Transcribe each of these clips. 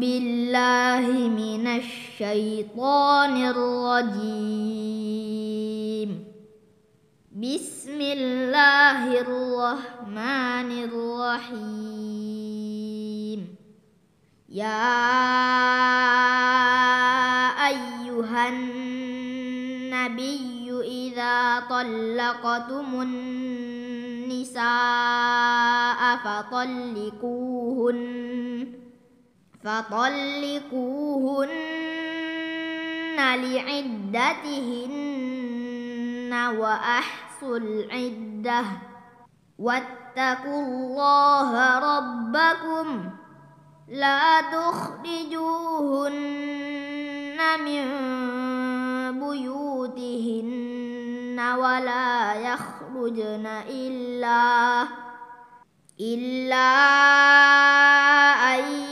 بالله من الشيطان الرجيم. بسم الله الرحمن الرحيم. يا أيها النبي إذا طلقتم النساء فطلقوهن فطلقوهن لعدتهن وأحصوا العدة. واتقوا الله ربكم. لا تخرجوهن من بيوتهن ولا يخرجن إلا إلا أن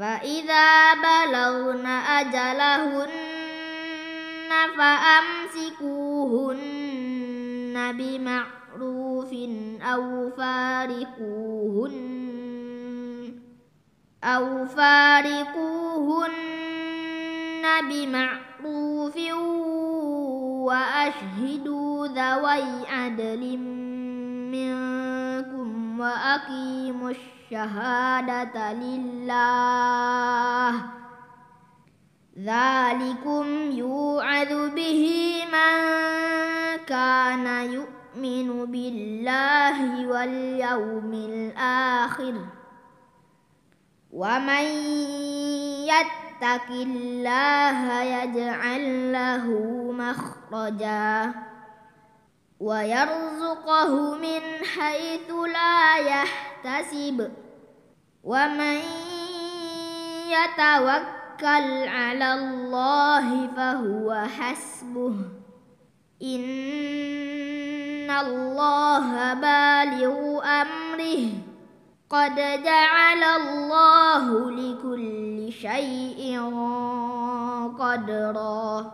فإذا بلغن أجلهن فأمسكوهن بمعروف أو فارقوهن أو فارقوهن بمعروف وأشهدوا ذوي عدل منكم وأقيموا الشهادة لله. ذلكم يوعظ به من كان يؤمن بالله واليوم الآخر. ومن يتق الله يجعل له مخرجا. ويرزقه من حيث لا يحتسب. ومن يتوكل على الله فهو حسبه. إن الله بالغ أمره. قد جعل الله لكل شيء قدرا.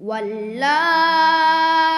واللائي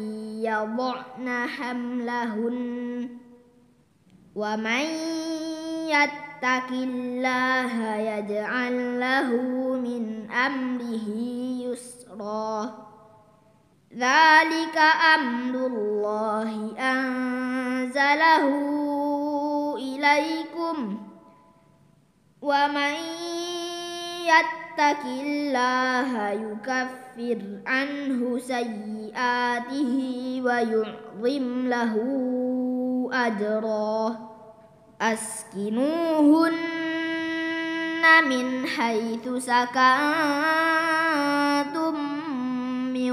يضعن حملهن ومن يتق الله يجعل له من أمره يسرا. ذلك أمر الله أنزله إليكم. ومن يتق الله يكفر عنه سيئاته ويعظم له أجرا أسكنوهن من حيث سكنتم من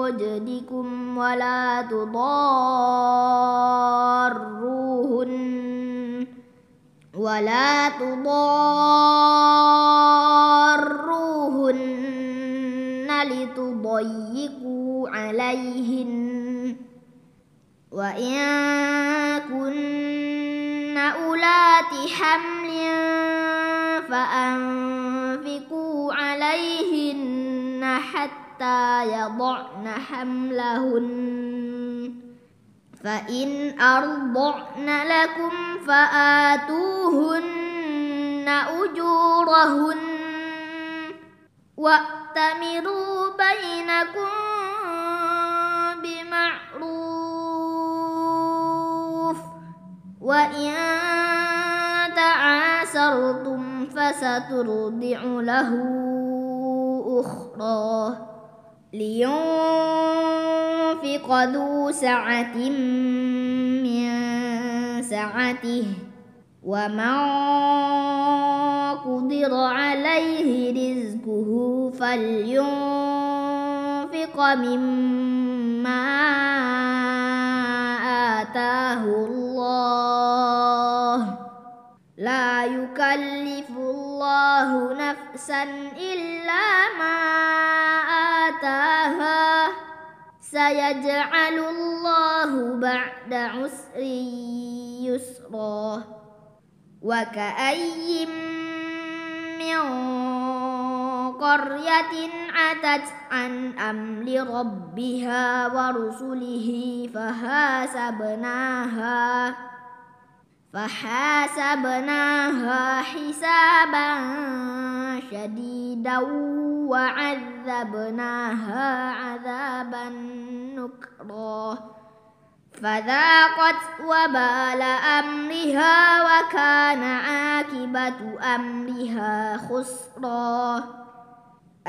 وجدكم ولا تضاروهن ولا تضاروهن لتضيقوا عليهن وإن كن أولات حمل فأنفقوا عليهن حتى يضعن حملهن فإن أرضعن لكم فآتوهن أجورهن وأتمروا بينكم بمعروف. وإن تعالوا عسرتم فسترضع له أخرى لينفق ذو سعة من سعته. ومن قدر عليه رزقه فلينفق مما آتاه الله. لا يكلف الله نفسا إلا ما آتاها. سيجعل الله بعد عسر يسرا. وكأي من قرية عتت عن أمر ربها ورسله فحاسبناها فحاسبناها حسابا شديدا وعذبناها عذابا نكرا. فذاقت وبال أمرها وكان عاقبة أمرها خسرا.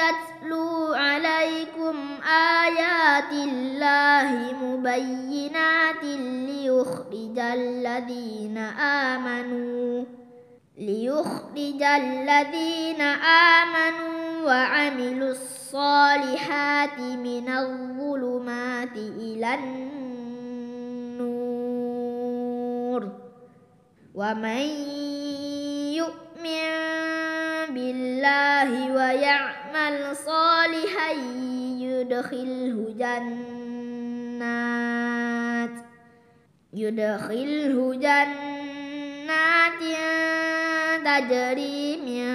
يتلو عليكم آيات الله مبينات ليخرج الذين آمنوا ليخرج الذين آمنوا وعملوا الصالحات من الظلمات إلى النور. ومن يؤمن بالله ويعمل صالحا يدخله جنات. يدخله جنات تجري من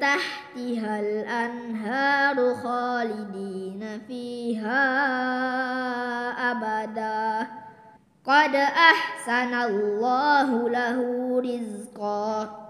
تحتها الأنهار خالدين فيها أبدا. قد أحسن الله له رزقا.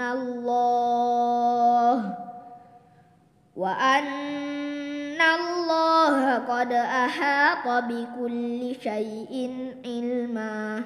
الله وأن الله قد أحاط بكل شيء علما.